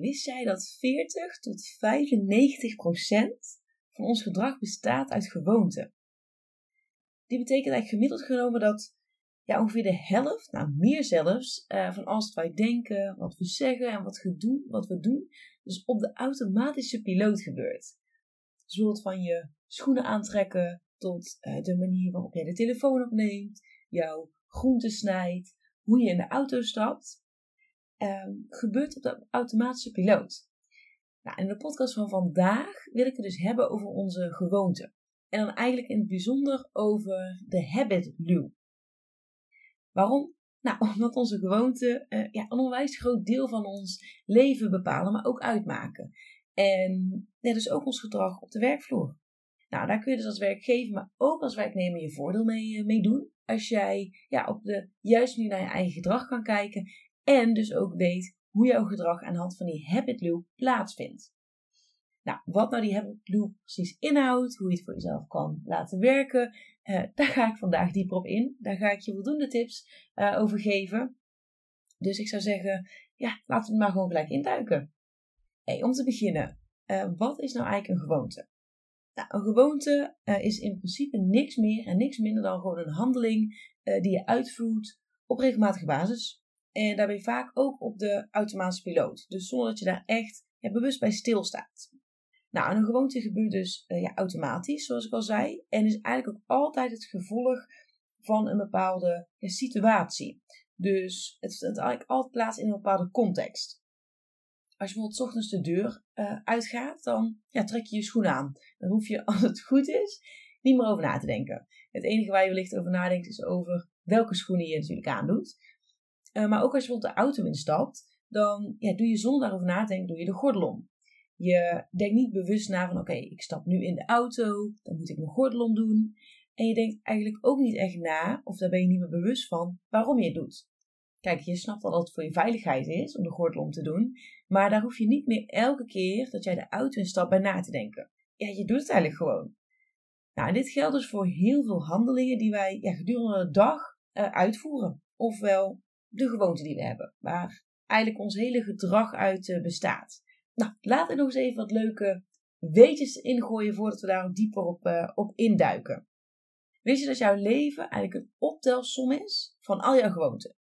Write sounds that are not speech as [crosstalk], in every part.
Wist jij dat 40 tot 95 procent van ons gedrag bestaat uit gewoonten? Die betekent eigenlijk gemiddeld genomen dat ongeveer de helft, nou meer zelfs, uh, van alles wat wij denken, wat we zeggen en wat, doen, wat we doen, dus op de automatische piloot gebeurt. Dus van je schoenen aantrekken tot uh, de manier waarop jij de telefoon opneemt, jouw groenten snijdt, hoe je in de auto stapt um, gebeurt op de automatische piloot. Nou, in de podcast van vandaag wil ik het dus hebben over onze gewoonten. En dan eigenlijk in het bijzonder over de habit loop. Waarom? Nou, [laughs] omdat onze gewoonten uh, ja, een onwijs groot deel van ons leven bepalen, maar ook uitmaken. En ja, dus ook ons gedrag op de werkvloer. Nou, daar kun je dus als werkgever, maar ook als werknemer je voordeel mee, uh, mee doen. Als jij ja, op de juiste manier naar je eigen gedrag kan kijken en dus ook weet hoe jouw gedrag aan de hand van die habit loop plaatsvindt. Nou, wat nou die habit loop precies inhoudt, hoe je het voor jezelf kan laten werken, eh, daar ga ik vandaag dieper op in. Daar ga ik je voldoende tips uh, over geven. Dus ik zou zeggen, ja, laten we maar gewoon gelijk induiken. Hey, om te beginnen, uh, wat is nou eigenlijk een gewoonte? Nou, een gewoonte is in principe niks meer en niks minder dan gewoon een handeling die je uitvoert op regelmatige basis. En daarbij vaak ook op de automatische piloot. Dus zonder dat je daar echt ja, bewust bij stilstaat. Nou, een gewoonte gebeurt dus uh, ja, automatisch, zoals ik al zei. En is eigenlijk ook altijd het gevolg van een bepaalde situatie. Dus het vindt eigenlijk altijd plaats in een bepaalde context. Als je bijvoorbeeld ochtends de deur uh, uitgaat, dan ja, trek je je schoen aan. Dan hoef je, [laughs] als het goed is, niet meer over na te denken. Het enige waar je wellicht over nadenkt is over welke schoenen je natuurlijk aandoet. Uh, maar ook als je bijvoorbeeld de auto instapt, dan ja, doe je zonder daarover na te denken, doe je de gordel om. Je denkt niet bewust na van oké, ik stap nu in de auto, dan moet ik mijn gordel om doen. En je denkt eigenlijk ook niet echt na, of daar ben je niet meer bewust van, waarom je het doet. Kijk, je snapt al dat het voor je veiligheid is om de gordel om te doen, maar daar hoef je niet meer elke keer dat jij de auto instapt bij na te denken. Ja, je doet het eigenlijk gewoon. Nou, dit geldt dus voor heel veel handelingen die wij ja, gedurende de dag uh, uitvoeren. Ofwel de gewoonte die we hebben, waar eigenlijk ons hele gedrag uit uh, bestaat. Nou, laten we nog eens even wat leuke weetjes ingooien voordat we daar dieper op, uh, op induiken. Weet je dat jouw leven eigenlijk een optelsom is van al jouw gewoonten?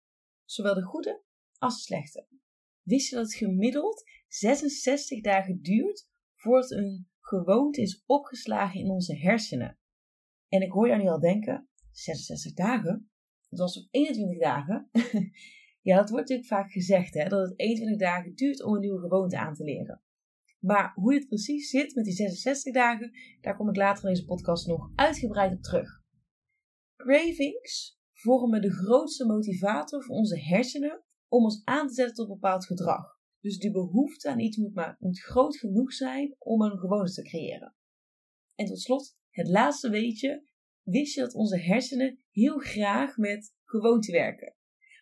Zowel de goede als de slechte. Wist je dat het gemiddeld 66 dagen duurt voordat een gewoonte is opgeslagen in onze hersenen? En ik hoor jou nu al denken, 66 dagen? Het was op 21 dagen. [laughs] ja, dat wordt natuurlijk vaak gezegd, hè, dat het 21 dagen duurt om een nieuwe gewoonte aan te leren. Maar hoe het precies zit met die 66 dagen, daar kom ik later in deze podcast nog uitgebreid op terug. Cravings vormen de grootste motivator voor onze hersenen om ons aan te zetten tot bepaald gedrag. Dus de behoefte aan iets moet, maar, moet groot genoeg zijn om een gewoonte te creëren. En tot slot, het laatste weetje wist je dat onze hersenen heel graag met gewoonte werken.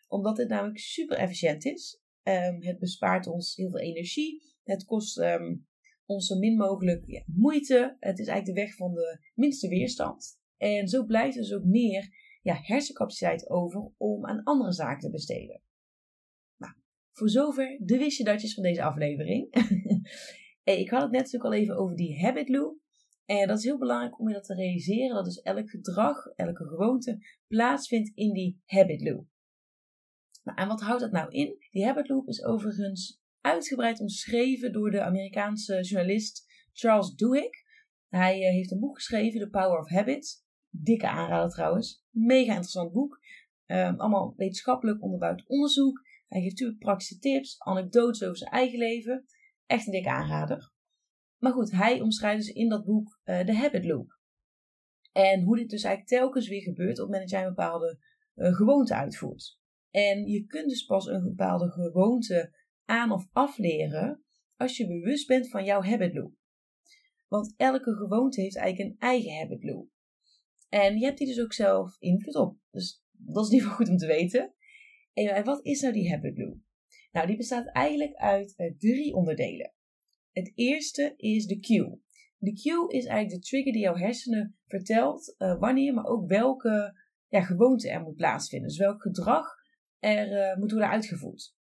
Omdat het namelijk super efficiënt is. Um, het bespaart ons heel veel energie. Het kost um, ons zo min mogelijk moeite. Het is eigenlijk de weg van de minste weerstand. En zo blijft dus ook meer ja, hersencapaciteit over om aan andere zaken te besteden. Nou, voor zover de wist je datjes van deze aflevering. [laughs] ik had het net natuurlijk al even over die habit loop. En dat is heel belangrijk om je dat te realiseren, dat dus elk gedrag, elke gewoonte plaatsvindt in die habit loop. En wat houdt dat nou in? Die habit loop is overigens uitgebreid omschreven door de Amerikaanse journalist Charles Duhigg. Hij eh, heeft een boek geschreven, The Power of Habits. Dikke aanrader trouwens. Mega interessant boek. Um, allemaal wetenschappelijk onderbouwd onderzoek. Hij geeft natuurlijk praktische tips, anekdotes over zijn eigen leven. Echt een dikke aanrader. Maar goed, hij omschrijft dus in dat boek uh, de habit loop. En hoe dit dus eigenlijk telkens weer gebeurt op het moment dat jij een bepaalde uh, gewoonte uitvoert. En je kunt dus pas een bepaalde gewoonte aan of afleren als je bewust bent van jouw habit loop. Want elke gewoonte heeft eigenlijk een eigen habit loop. En je hebt die dus ook zelf invloed op. Dus dat is niet wel goed om te weten. En wat is nou die habit loop? Nou, die bestaat eigenlijk uit uh, drie onderdelen. Het eerste is de cue. De cue is eigenlijk de trigger die jouw hersenen vertelt uh, wanneer, maar ook welke ja, gewoonte er moet plaatsvinden. Dus welk gedrag er uh, moet worden uitgevoerd.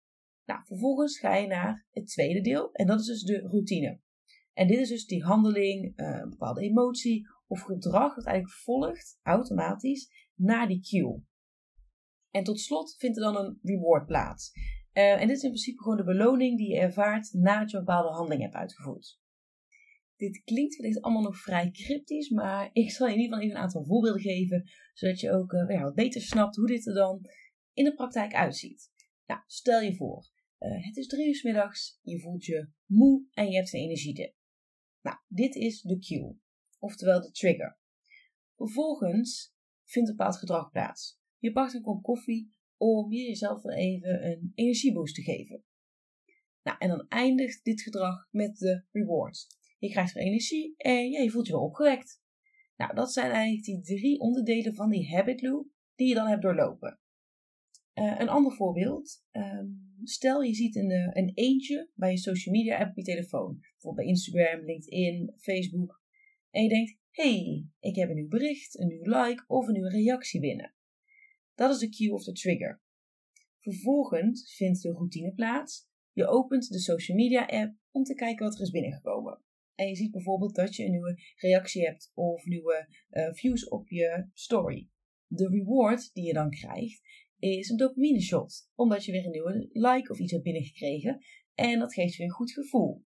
Nou, vervolgens ga je naar het tweede deel en dat is dus de routine. En dit is dus die handeling, een bepaalde emotie of gedrag dat eigenlijk volgt automatisch naar die cue. En tot slot vindt er dan een reward plaats. Uh, en dit is in principe gewoon de beloning die je ervaart nadat je een bepaalde handeling hebt uitgevoerd. Dit klinkt wellicht allemaal nog vrij cryptisch, maar ik zal je in ieder geval even een aantal voorbeelden geven, zodat je ook uh, ja, wat beter snapt hoe dit er dan in de praktijk uitziet. Nou, stel je voor, uh, het is drie uur s middags, je voelt je moe en je hebt geen energie. Nou, dit is de cue, oftewel de trigger. Vervolgens vindt een bepaald gedrag plaats. Je pakt een kop koffie om je jezelf weer even een energieboost te geven. Nou, en dan eindigt dit gedrag met de reward. Je krijgt weer energie en ja, je voelt je wel opgewekt. Nou, dat zijn eigenlijk die drie onderdelen van die habit loop die je dan hebt doorlopen. Uh, een ander voorbeeld. Um, stel je ziet een, uh, een eentje bij je social media app op je telefoon. Bijvoorbeeld bij Instagram, LinkedIn, Facebook. En je denkt, hey, ik heb een nieuw bericht, een nieuw like of een nieuwe reactie binnen. Dat is de cue of de trigger. Vervolgens vindt de routine plaats. Je opent de social media app om te kijken wat er is binnengekomen. En je ziet bijvoorbeeld dat je een nieuwe reactie hebt of nieuwe uh, views op je story. De reward die je dan krijgt is een dopamine shot, omdat je weer een nieuwe like of iets hebt binnengekregen en dat geeft je een goed gevoel.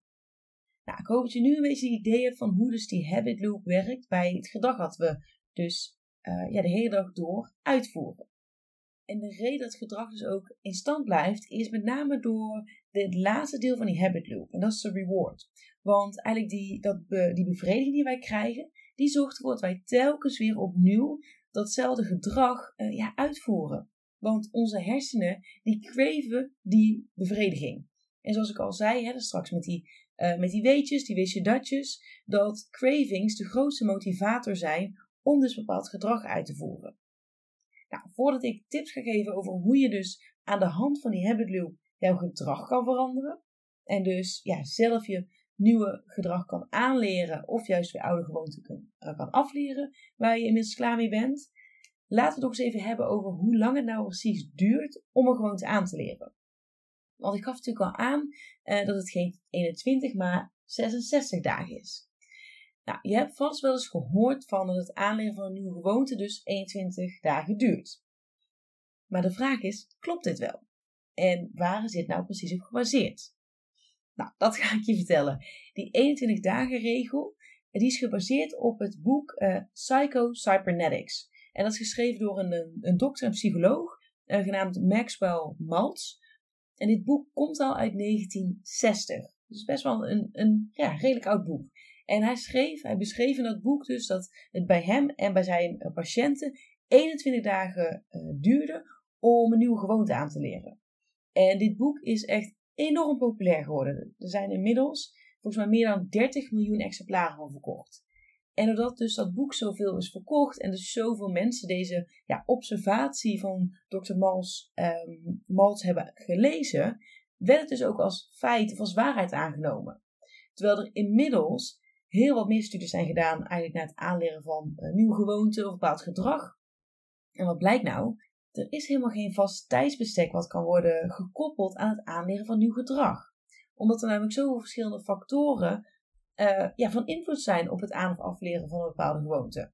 Nou, ik hoop dat je nu een beetje een idee hebt van hoe dus die habit loop werkt bij het gedrag dat we dus uh, ja, de hele dag door uitvoeren. En de reden dat gedrag dus ook in stand blijft, is met name door het laatste deel van die habit loop. En dat is de reward. Want eigenlijk die, dat die bevrediging die wij krijgen, die zorgt ervoor dat wij telkens weer opnieuw datzelfde gedrag uh, ja, uitvoeren. Want onze hersenen, die craven die bevrediging. En zoals ik al zei, hè, straks met die, uh, met die weetjes, die wist je datjes, dat cravings de grootste motivator zijn om dus bepaald gedrag uit te voeren. Nou, voordat ik tips ga geven over hoe je dus aan de hand van die habit loop jouw gedrag kan veranderen. En dus ja, zelf je nieuwe gedrag kan aanleren of juist weer oude gewoonten kan, kan afleren waar je inmiddels klaar mee bent. Laten we het nog eens even hebben over hoe lang het nou precies duurt om een gewoonte aan te leren. Want ik gaf natuurlijk al aan uh, dat het geen 21, maar 66 dagen is. Nou, je hebt vast wel eens gehoord van dat het aanleren van een nieuwe gewoonte dus 21 dagen duurt. Maar de vraag is, klopt dit wel? En waar is dit nou precies op gebaseerd? Nou, dat ga ik je vertellen. Die 21 dagen regel, die is gebaseerd op het boek uh, Psycho Cybernetics. En dat is geschreven door een, een dokter en psycholoog, uh, genaamd Maxwell Maltz. En dit boek komt al uit 1960. Dus best wel een, een ja, redelijk oud boek. En hij schreef, hij beschreef in dat boek dus dat het bij hem en bij zijn eh, patiënten 21 dagen uh, duurde om een nieuwe gewoonte aan te leren. En dit boek is echt enorm populair geworden. Er zijn inmiddels volgens mij meer dan 30 miljoen exemplaren van verkocht. En doordat dus dat boek zoveel is verkocht en dus zoveel mensen deze ja, observatie van Dr. Um, Mals hebben gelezen, werd het dus ook als feit of als waarheid aangenomen. Terwijl er inmiddels heel wat meer studies zijn gedaan eigenlijk naar het aanleren van uh, nieuwe gewoonten of bepaald gedrag. En wat blijkt nou? Er is helemaal geen vast tijdsbestek wat kan worden gekoppeld aan het aanleren van nieuw gedrag. Omdat er namelijk zoveel verschillende factoren uh, ja, van invloed zijn op het aan- of afleren van een bepaalde gewoonte.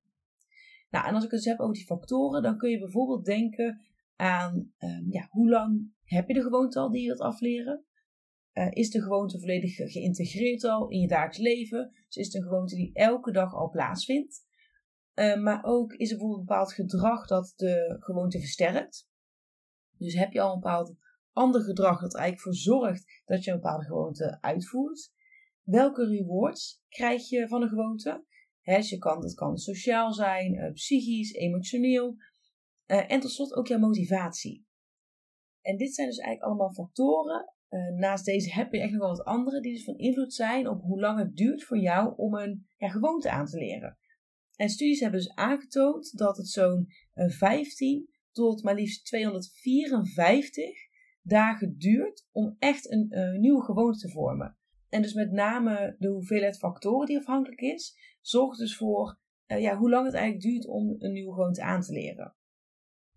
Nou, en als ik het dus heb over die factoren, dan kun je bijvoorbeeld denken aan um, ja, hoe lang heb je de gewoonte al die je wilt afleren? Uh, is de gewoonte volledig geïntegreerd al in je dagelijks leven? Dus is het een gewoonte die elke dag al plaatsvindt? Uh, maar ook is er bijvoorbeeld een bepaald gedrag dat de gewoonte versterkt. Dus heb je al een bepaald ander gedrag dat er eigenlijk voor zorgt dat je een bepaalde gewoonte uitvoert? Welke rewards krijg je van een gewoonte? He, dus je kan, dat kan sociaal zijn, uh, psychisch, emotioneel. En tot slot ook jouw motivatie. En dit zijn dus eigenlijk allemaal factoren. Uh, naast deze heb je echt nog wel wat andere die dus van invloed zijn op hoe lang het duurt voor jou om een gewoonte aan te leren. En studies hebben dus aangetoond dat het zo'n 15 tot maar liefst 254 dagen duurt om echt een uh, nieuwe gewoonte te vormen. En dus met name de hoeveelheid factoren die afhankelijk is, zorgt dus voor ja, hoe lang het eigenlijk duurt om een nieuwe gewoonte aan te leren.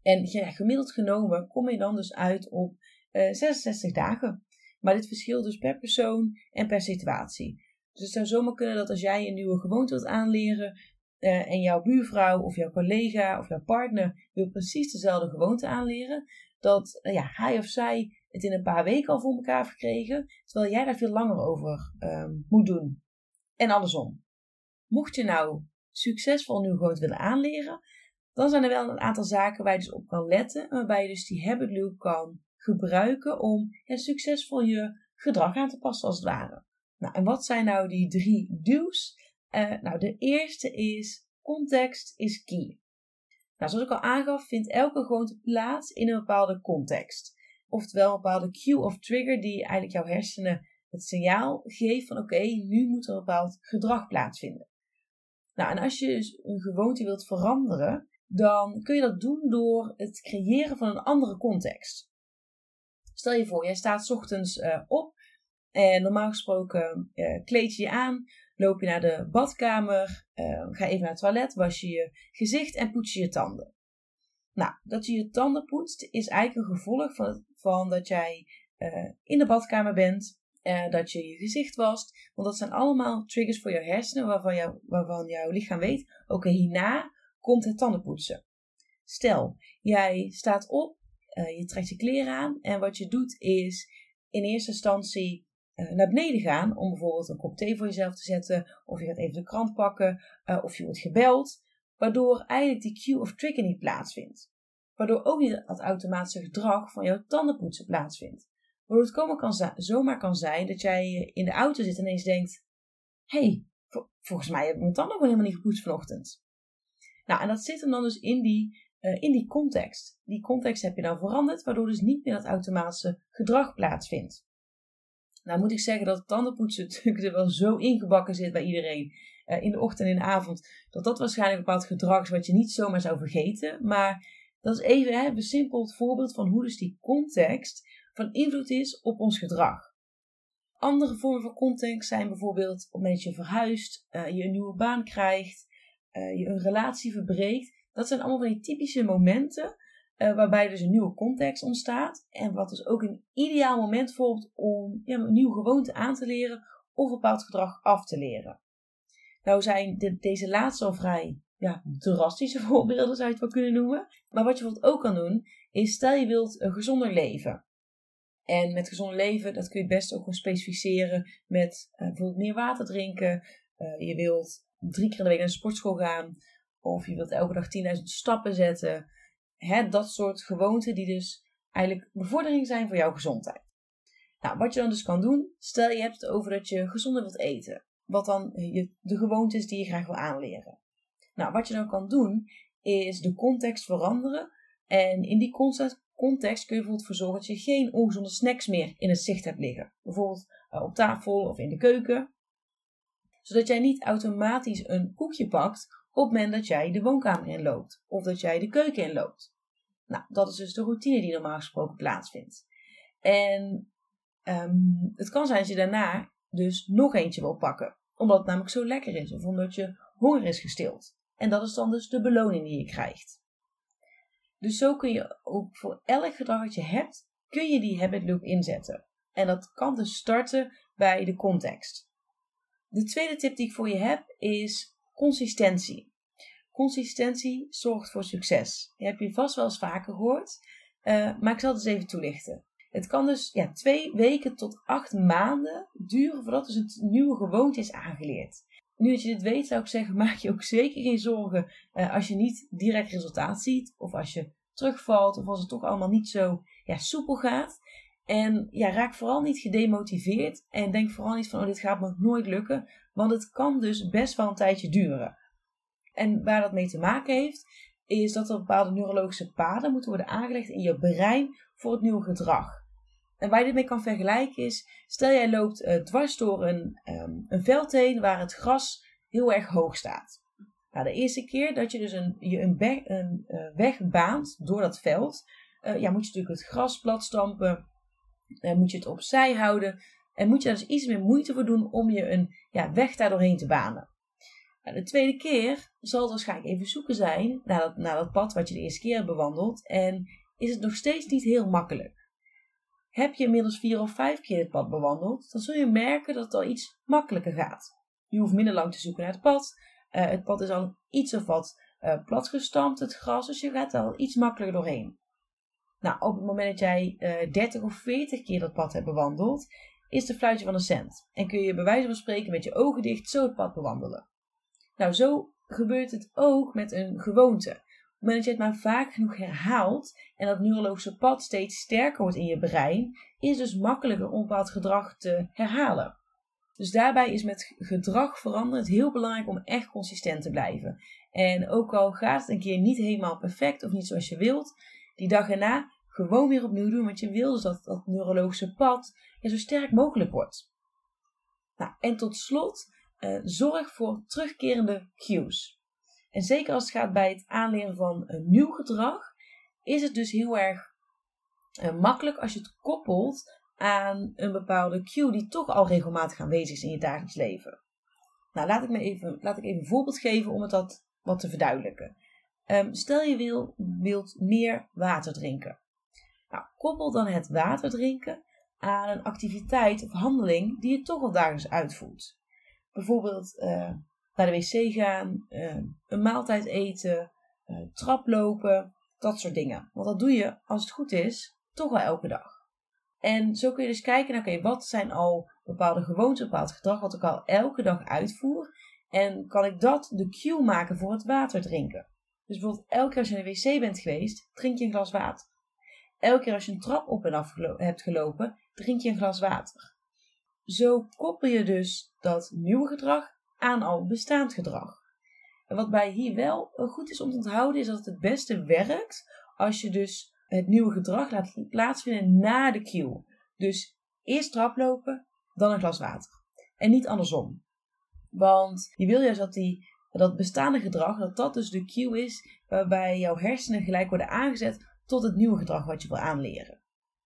En gemiddeld genomen kom je dan dus uit op uh, eh, 66 dagen. Maar dit verschilt dus per persoon en per situatie. Dus het zou zomaar kunnen dat als jij een nieuwe gewoonte wilt aanleren, uh, en jouw buurvrouw of jouw collega of jouw partner wil precies dezelfde gewoonte aanleren, dat uh, ja, hij of zij het in een paar weken al voor elkaar heeft gekregen, terwijl jij daar veel langer over um, moet doen. En andersom. Mocht je nou succesvol een nieuwe gewoonte willen aanleren, dan zijn er wel een aantal zaken waar je dus op kan letten, waarbij je dus die habit loop kan gebruiken om ja, succesvol je gedrag aan te passen als het ware. Nou, en wat zijn nou die drie duws? Uh, nou, de eerste is context is key. Nou, zoals ik al aangaf, vindt elke gewoonte plaats in een bepaalde context. Oftewel een bepaalde cue of trigger die eigenlijk jouw hersenen het signaal geeft van oké, nu moet er een bepaald gedrag plaatsvinden. Nou, en als je dus een gewoonte wilt veranderen, dan kun je dat doen door het creëren van een andere context. Stel je voor, jij staat ochtends uh, op en normaal gesproken uh, kleed je je aan, loop je naar de badkamer, uh, ga even naar het toilet, was je je gezicht en poets je je tanden. Nou, dat je je tanden poetst is eigenlijk een gevolg van, van dat jij in de badkamer bent, dat je je gezicht wast. Want dat zijn allemaal triggers voor je hersenen waarvan, waarvan jouw lichaam weet, oké, hierna komt het tandenpoetsen. Stel, jij staat op, uh, je trekt je kleren aan en wat je doet is in eerste instantie uh, naar beneden gaan om bijvoorbeeld een kop thee voor jezelf te zetten of je gaat even de krant pakken uh, of je wordt gebeld, waardoor eigenlijk die cue of trigger niet plaatsvindt. Waardoor ook niet het automatische gedrag van jouw tandenpoetsen plaatsvindt. Waardoor het komen kan zomaar kan zijn dat jij in de auto zit en ineens denkt: hey, volgens mij heb ik mijn tanden gewoon helemaal niet gepoetst vanochtend. Nou, en dat zit hem dan dus in die, uh, in die context. Die context heb je dan veranderd, waardoor dus niet meer dat automatische gedrag plaatsvindt. Nou moet ik zeggen dat tandenpoetsen [laughs] natuurlijk er wel zo ingebakken zit bij iedereen. Uh, in de ochtend en in de avond. Dat dat waarschijnlijk een bepaald gedrag is wat je niet zomaar zou vergeten. Maar dat is even hè, een besimpeld voorbeeld van hoe dus die context van invloed is op ons gedrag. Andere vormen van context zijn bijvoorbeeld op het moment dat je verhuist, uh, je een nieuwe baan krijgt, uh, je een relatie verbreekt. Dat zijn allemaal van die typische momenten uh, waarbij dus een nieuwe context ontstaat. En wat dus ook een ideaal moment vormt om ja, een nieuwe gewoonte aan te leren of een bepaald gedrag af te leren. Nou zijn de, deze laatste al vrij ja, drastische [laughs] voorbeelden, zou je het wel kunnen noemen. Maar wat je bijvoorbeeld ook kan doen, is stel je wilt een gezonder leven. En met gezond leven, dat kun je best ook gewoon specificeren met uh, bijvoorbeeld meer water drinken. Uh, je wilt drie keer de week naar de sportschool gaan. Of je wilt elke dag 10.000 stappen zetten. Hè, dat soort gewoonten die dus eigenlijk bevordering zijn voor jouw gezondheid. Nou, wat je dan dus kan doen, stel je hebt het over dat je gezonder wilt eten. Wat dan de gewoonte is die je graag wil aanleren. Nou, wat je dan kan doen, is de context veranderen. En in die context kun je bijvoorbeeld voor zorgen dat je geen ongezonde snacks meer in het zicht hebt liggen. Bijvoorbeeld eh, op tafel of in de keuken zodat jij niet automatisch een koekje pakt op het moment dat jij de woonkamer inloopt of dat jij de keuken inloopt. Nou, dat is dus de routine die normaal gesproken plaatsvindt. En um, het kan zijn dat je daarna dus nog eentje wil pakken, omdat het namelijk zo lekker is of omdat je honger is gestild. En dat is dan dus de beloning die je krijgt. Dus zo kun je ook voor elk gedrag dat je hebt, kun je die habit loop inzetten. En dat kan dus starten bij de context. De tweede tip die ik voor je heb is consistentie. Consistentie zorgt voor succes. Die heb je vast wel eens vaker gehoord, uh, maar ik zal het eens even toelichten. Het kan dus ja, twee weken tot acht maanden duren voordat dus een nieuwe gewoonte is aangeleerd. Nu dat je dit weet, zou ik zeggen, [laughs] maak je ook zeker geen zorgen uh, als je niet direct resultaat ziet, of als je terugvalt, of als het toch allemaal niet zo ja, soepel gaat. En ja, raak vooral niet gedemotiveerd en denk vooral niet van, oh, dit gaat me nooit lukken, want het kan dus best wel een tijdje duren. En waar dat mee te maken heeft, is dat er bepaalde neurologische paden moeten worden aangelegd in je brein voor het nieuwe gedrag. En waar je dit mee kan vergelijken is, stel jij loopt uh, dwars door een, um, een veld heen waar het gras heel erg hoog staat. Nou, de eerste keer dat je dus een, je een, een uh, weg baant door dat veld, uh, ja, moet je natuurlijk het gras plat stampen, uh, moet je het opzij houden en moet je daar dus iets meer moeite voor doen om je een ja, weg daar doorheen te banen. Nou, de tweede keer zal het waarschijnlijk even zoeken zijn naar dat, naar dat pad wat je de eerste keer hebt bewandeld en is het nog steeds niet heel makkelijk. Heb je inmiddels vier of vijf keer het pad bewandeld, dan zul je merken dat het al iets makkelijker gaat. Je hoeft minder lang te zoeken naar het pad. Uh, het pad is al iets of wat uh, platgestampt, het gras, dus je gaat er al iets makkelijker doorheen. Nou, op het moment dat jij uh, 30 of 40 keer dat pad hebt bewandeld, is de fluitje van een cent. En kun je bij wijze van spreken met je ogen dicht zo het pad bewandelen. Nou, zo gebeurt het ook met een gewoonte. Op het moment dat je het maar vaak genoeg herhaalt en dat neurologische pad steeds sterker wordt in je brein, is het dus makkelijker om bepaald gedrag te herhalen. Dus daarbij is met gedrag veranderen heel belangrijk om echt consistent te blijven. En ook al gaat het een keer niet helemaal perfect of niet zoals je wilt, die dag erna gewoon weer opnieuw doen, want je wil dus dat dat neurologische pad zo sterk mogelijk wordt. Nou, en tot slot, uh, zorg voor terugkerende cues. En zeker als het gaat bij het aanleren van een nieuw gedrag, is het dus heel erg uh, makkelijk als je het koppelt aan een bepaalde cue die toch al regelmatig aanwezig is in je dagelijks leven. Nou, laat ik, me even, laat ik even een voorbeeld geven om het dat wat te verduidelijken. Um, stel je wil, wilt meer water drinken. Nou, koppel dan het water drinken aan een activiteit of handeling die je toch al dagelijks uitvoert. Bijvoorbeeld uh, naar de wc gaan, uh, een maaltijd eten, uh, traplopen, dat soort dingen. Want dat doe je, als het goed is, toch wel elke dag. En zo kun je dus kijken oké, wat zijn al bepaalde gewoontes, bepaald gedrag wat ik al elke dag uitvoer. En kan ik dat de cue maken voor het water drinken? Dus bijvoorbeeld elke keer als je naar de wc bent geweest, drink je een glas water. Elke keer als je een trap op en af hebt gelopen, drink je een glas water. Zo koppel je dus dat nieuwe gedrag aan al bestaand gedrag. En wat bij hier wel goed is om te onthouden, is dat het het beste werkt als je dus het nieuwe gedrag laat plaatsvinden na de cue. Dus eerst traplopen, dan een glas water. En niet andersom. Want je wil juist dat die, dat bestaande gedrag, dat dat dus de cue is waarbij jouw hersenen gelijk worden aangezet tot het nieuwe gedrag wat je wil aanleren.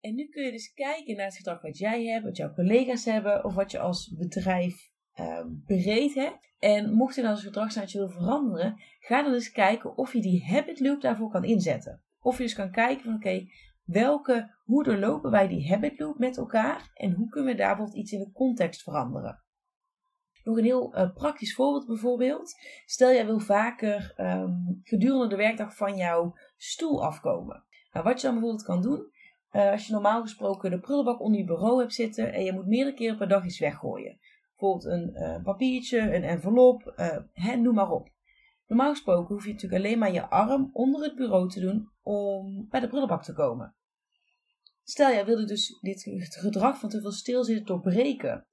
En nu kun je dus kijken naar het gedrag wat jij hebt, wat jouw collega's hebben of wat je als bedrijf uh, breed hebt. En mocht je dan als gedrag je wil veranderen, ga dan eens kijken of je die habit loop daarvoor kan inzetten. Of je dus kan kijken van oké, welke, hoe doorlopen wij die habit loop met elkaar en hoe kunnen we daar bijvoorbeeld iets in de context veranderen. Nog een heel uh, praktisch voorbeeld bijvoorbeeld. Stel jij wil vaker um, gedurende de werkdag van jouw stoel afkomen. Nou, wat je dan bijvoorbeeld kan doen, uh, als je normaal gesproken de prullenbak onder je bureau hebt zitten en je moet meerdere keren per dag iets weggooien. Bijvoorbeeld een uh, papiertje, een envelop, noem maar op. Normaal gesproken hoef je natuurlijk alleen maar je arm onder het bureau te doen om bij de prullenbak te komen. Stel, jij wilde dus dit gedrag van te veel stilzitten doorbreken.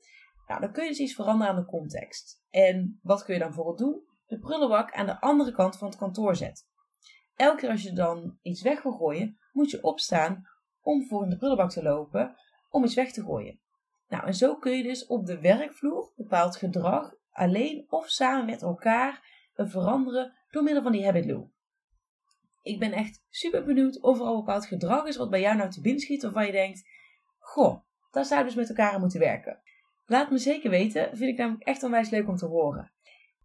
Nou, dan kun je dus iets veranderen aan de context. En wat kun je dan bijvoorbeeld doen? De prullenbak aan de andere kant van het kantoor zetten. Elke keer als je dan iets weg wil gooien, moet je opstaan om voor in de prullenbak te lopen om iets weg te gooien. Nou, en zo kun je dus op de werkvloer bepaald gedrag alleen of samen met elkaar veranderen door middel van die habit loop. Ik ben echt super benieuwd of er al bepaald gedrag is wat bij jou nou te binnen schiet, waarvan je denkt: Goh, daar zou dus met elkaar aan moeten werken. Laat me zeker weten, vind ik namelijk echt onwijs leuk om te horen.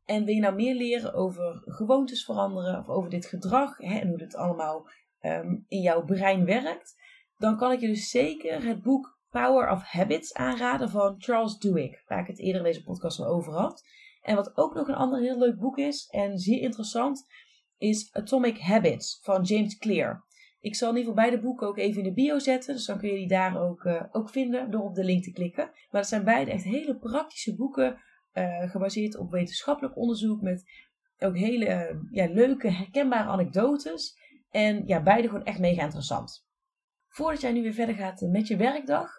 En wil je nou meer leren over gewoontes veranderen of over dit gedrag hè, en hoe dit allemaal um, in jouw brein werkt, dan kan ik je dus zeker het boek Power of Habits aanraden van Charles Duhigg, waar ik het eerder in deze podcast al over had. En wat ook nog een ander heel leuk boek is en zeer interessant, is Atomic Habits van James Clear. Ik zal in ieder geval beide boeken ook even in de bio zetten, dus dan kun je die daar ook, uh, ook vinden door op de link te klikken. Maar het zijn beide echt hele praktische boeken, uh, gebaseerd op wetenschappelijk onderzoek met ook hele uh, ja, leuke, herkenbare anekdotes. En ja, beide gewoon echt mega interessant. Voordat jij nu weer verder gaat met je werkdag,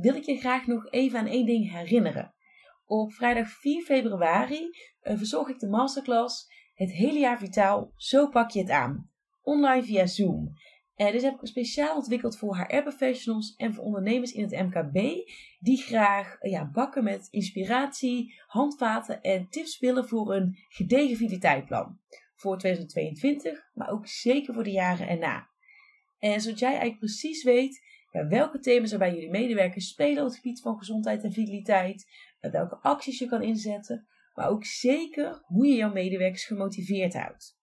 wil ik je graag nog even aan één ding herinneren. Op vrijdag 4 februari verzorg ik de masterclass Het hele jaar vitaal, zo pak je het aan. Online via Zoom. Uh, dus heb ik speciaal ontwikkeld voor HR-professionals en voor ondernemers in het MKB die graag uh, ja, bakken met inspiratie, handvaten en tips willen voor een gedegen vitaliteitsplan. Voor 2022, maar ook zeker voor de jaren erna. En zodat jij eigenlijk precies weet ja, welke thema's er bij jullie medewerkers spelen op het gebied van gezondheid en vitaliteit, uh, welke acties je kan inzetten, maar ook zeker hoe je jouw medewerkers gemotiveerd houdt.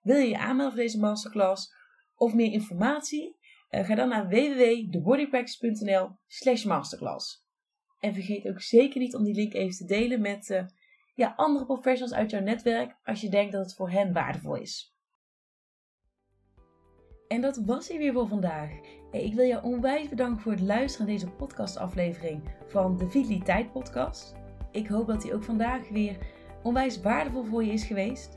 Wil je je aanmelden voor deze masterclass of meer informatie? Uh, ga dan naar www.thebodypractice.nl slash masterclass. En vergeet ook zeker niet om die link even te delen met uh, ja, andere professionals uit jouw netwerk als je denkt dat het voor hen waardevol is. En dat was hij weer voor vandaag. Ik wil jou onwijs bedanken voor het luisteren naar deze podcastaflevering van de Vitaliteit Podcast. Ik hoop dat die ook vandaag weer onwijs waardevol voor je is geweest.